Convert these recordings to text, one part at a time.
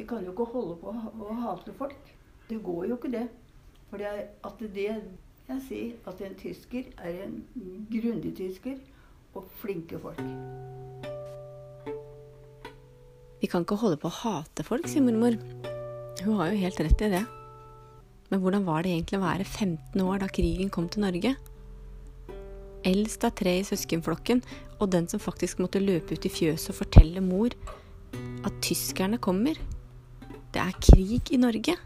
Vi kan jo ikke holde på å hate folk. Det går jo ikke, det. For det at det Jeg sier at en tysker er en grundig tysker og flinke folk. Vi kan ikke holde på å hate folk, sier mormor. Hun har jo helt rett i det. Men hvordan var det egentlig å være 15 år da krigen kom til Norge? Eldst av tre i søskenflokken, og den som faktisk måtte løpe ut i fjøset og fortelle mor at tyskerne kommer. Det er krig i Norge.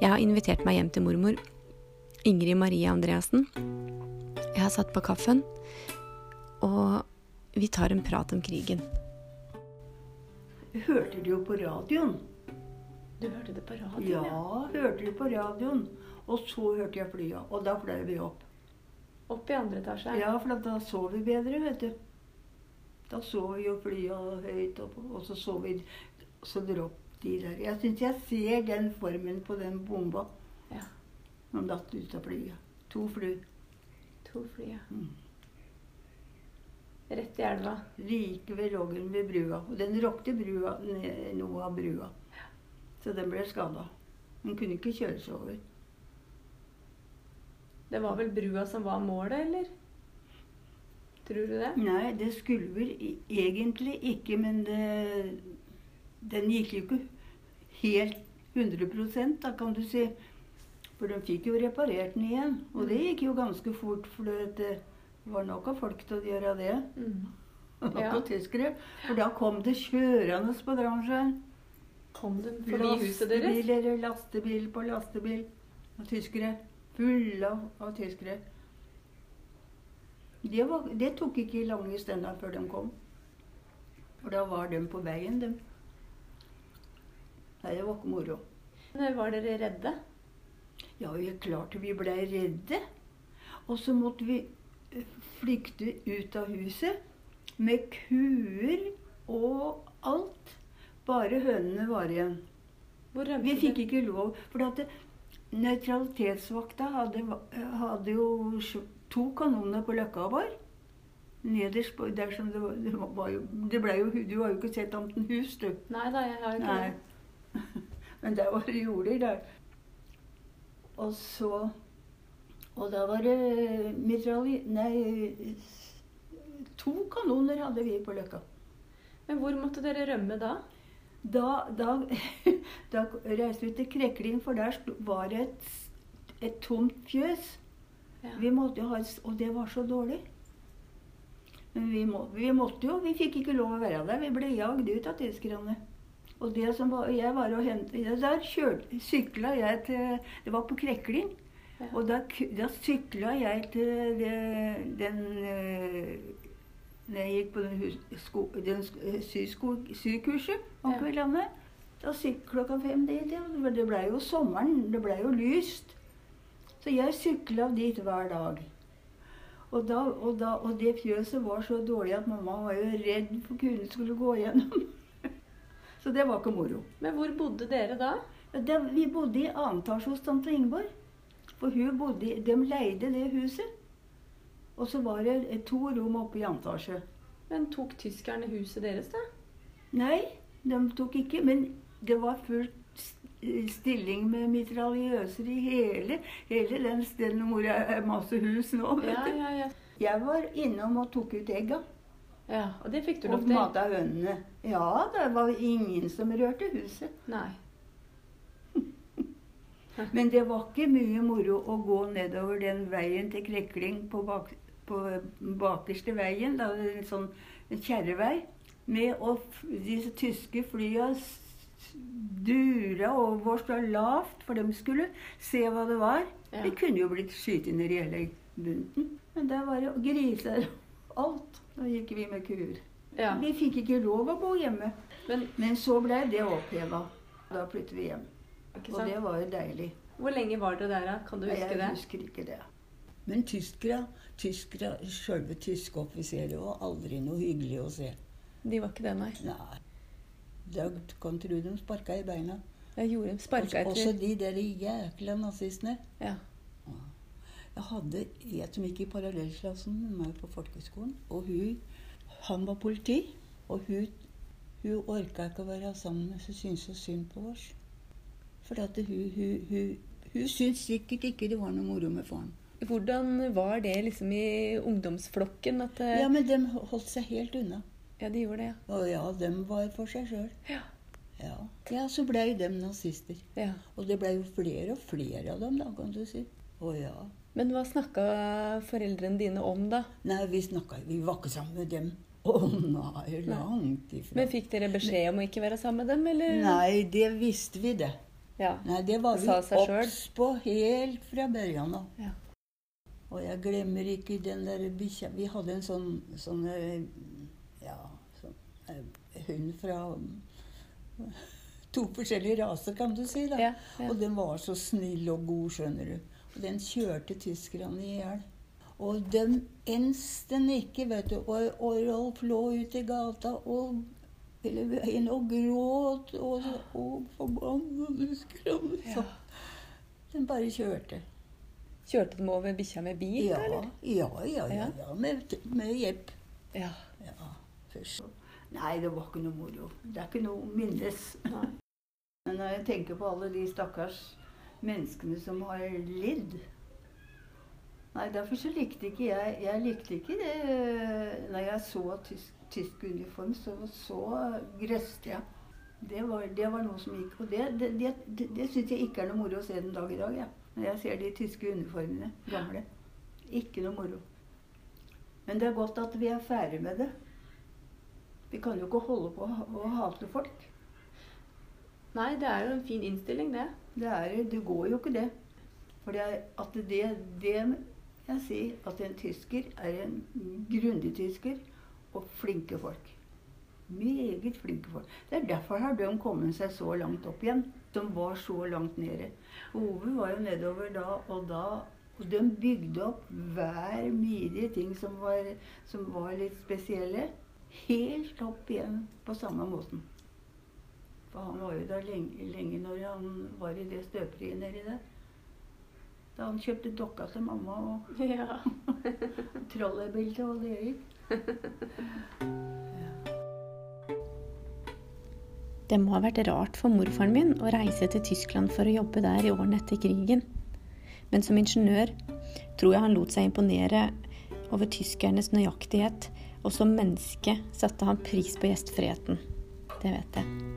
Jeg har invitert meg hjem til mormor, Ingrid Marie Andreassen. Jeg har satt på kaffen, og vi tar en prat om krigen. Hørte du jo på radioen? Du hørte det på radioen? Ja, hørte du på radioen. Og så hørte jeg flyet, og da fløy vi opp. Opp i andre etasje. Ja, for da så vi bedre, vet du. Da så vi jo flya høyt opp, og så så vi Så dropp de der. Jeg syns jeg ser den formen på den bomba Ja. som datt ut av flyet. To fly. To fly, ja. Mm. Rett i elva. Like ved Roggen ved brua. Og den rokte brua, noe av brua. Så den ble skada. Den kunne ikke kjøres over. Det var vel brua som var målet, eller? Tror du det? Nei, det skulle vel egentlig ikke, men det, den gikk jo ikke helt 100 da kan du si. For de fikk jo reparert den igjen. Og det gikk jo ganske fort, for det var nok av folk til å gjøre det. Mm. Nok Ja. av tyskere. For da kom det kjørende på dransjen. Kom de forbi huset deres? Lastebil på lastebil Og tyskere. Fulle av, av tyskere. Det, var, det tok ikke lange stunda før de kom. For da var de på veien, de. Nei, det var ikke moro. Når var dere redde? Ja, vi klart vi ble redde. Og så måtte vi eh, flykte ut av huset med kuer og alt. Bare hønene var igjen. Vi fikk ikke lov, for nøytralitetsvakta hadde, hadde jo to kanoner på løkka vår. Nederst på, der som det var, det var jo, det ble jo, Du har jo ikke sett annet enn hus, du. Nei da, jeg har ikke Nei. Men der var det jorder der. Og så Og da var det mitralje... Nei To kanoner hadde vi på løkka. Men hvor måtte dere rømme da? Da, da, da reiste vi til Krekling, for der var det et, et tomt fjøs. Ja. Vi måtte jo ha, og det var så dårlig. Men vi, må, vi måtte jo, vi fikk ikke lov å være der. Vi ble jagd ut av tyskerne. Og det som var, jeg var og hentet, Der sykla jeg til Det var på Krekling. Ja. Og da, da sykla jeg til det, den eh, Når jeg gikk på den, hus, sko, den eh, sysko, sykurset om kveldene. Da sykla klokka fem Det, det, Det blei jo sommeren. Det blei jo lyst. Så jeg sykla dit hver dag. Og, da, og, da, og det fjøset var så dårlig at mamma var jo redd for kuene skulle gå gjennom. så det var ikke moro. Men hvor bodde dere da? Det, vi bodde i annen etasje hos tante Ingeborg. For hun bodde, de leide det huset. Og så var det to rom oppe i annen etasje. Men tok tyskerne huset deres, da? Nei, de tok ikke. Men det var fullt stilling med mitraljøser i hele, hele den stedet hvor jeg er masse hus nå. Ja, ja, ja. Jeg var innom og tok ut egga. Ja, Og det fikk du lov til? mata hønene. Ja, det var ingen som rørte huset. Nei. Men det var ikke mye moro å gå nedover den veien til Krekling på, bak, på bakerste veien. Da, en sånn kjerrevei. Med disse tyske flya dura over så lavt, for de skulle se hva det var. Ja. Vi kunne jo blitt skutt ned i hele bunten. Men der var det griser alt. Da gikk vi med kuer. Ja. Vi fikk ikke lov å bo hjemme. Men Men så ble det oppheva. Da flyttet vi hjem. Og det var jo deilig. Hvor lenge var dere der, da? Kan du huske jeg det? husker ikke det. Men tyskere, tyskere sjølve tyske offiserer var aldri noe hyggelig å se. De var ikke det, nei. Nei. Da kan tro de sparka i beina. Jeg gjorde dem sparka Også, også de der jækla nazistene. Ja. Jeg hadde en som gikk i parallellklassen med meg på folkehøgskolen. Og hun, han var politi. Og hun, hun orka ikke å være sammen med. Hun syntes så synd på oss. For hun, hun, hun, hun syntes sikkert ikke det var noe moro med faren. Hvordan var det liksom i ungdomsflokken? Eh, Ja, men de holdt seg helt unna. Ja, de gjorde det, ja. Og ja, de var for seg sjøl. Ja. Ja. ja, så blei de nazister. ja. Og det blei jo flere og flere av dem, da, kan du si. Å ja. Men hva snakka foreldrene dine om, da? Nei, vi snakka Vi var ikke sammen med dem. Å nei, langt ifra. Men Fikk dere beskjed om å ikke være sammen med dem, eller? Nei, det visste vi, det. Ja. Nei, det var vi obs på helt fra begynnelsen av. Ja. Og jeg glemmer ikke den der bikkja Vi hadde en sånn, sånn eh, Ja, sånn eh, hund fra to forskjellige raser, kan du si. da. Ja, ja. Og den var så snill og god, skjønner du. Og den kjørte tyskerne i hjel. Og den ens den ikke, vet du. Og, og Rolf lå ute i gata og hele veien og gråt og, og forbannede skram. ja. den bare kjørte. Kjørte de over bikkja med bil, Ja, eller? ja, ja. ja, Ja. ja med, med jepp. Ja. Ja, først. Nei, det var ikke noe moro. Det er ikke noe å minnes. Men når jeg tenker på alle de stakkars menneskene som har lidd Nei, derfor så likte ikke jeg Jeg likte ikke det Når jeg så tysk, tysk uniform, så, så grøste jeg. Det var, det var noe som gikk. Og det, det, det, det, det syns jeg ikke er noe moro å se den dag i dag. Ja. Når jeg ser de tyske uniformene. Gamle. Ikke noe moro. Men det er godt at vi er ferdig med det. Vi kan jo ikke holde på å hate folk. Nei, det er jo en fin innstilling, det. Det, er, det går jo ikke det. For det at det, det jeg sier at en tysker er en grundig tysker og flinke folk. Meget flinke folk. Det er derfor har de kommet seg så langt opp igjen. De var så langt nede. Ove var jo nedover da, og da og de bygde opp hver midje ting som var, som var litt spesielle, helt opp igjen på samme måten. For han var jo der lenge, lenge når han var i det støperiet nedi der. Da han kjøpte dokka til mamma og Ja. trolleybildet og det gikk. Det må ha vært rart for morfaren min å reise til Tyskland for å jobbe der i årene etter krigen. Men som ingeniør tror jeg han lot seg imponere over tyskernes nøyaktighet, og som menneske satte han pris på gjestfriheten. Det vet jeg.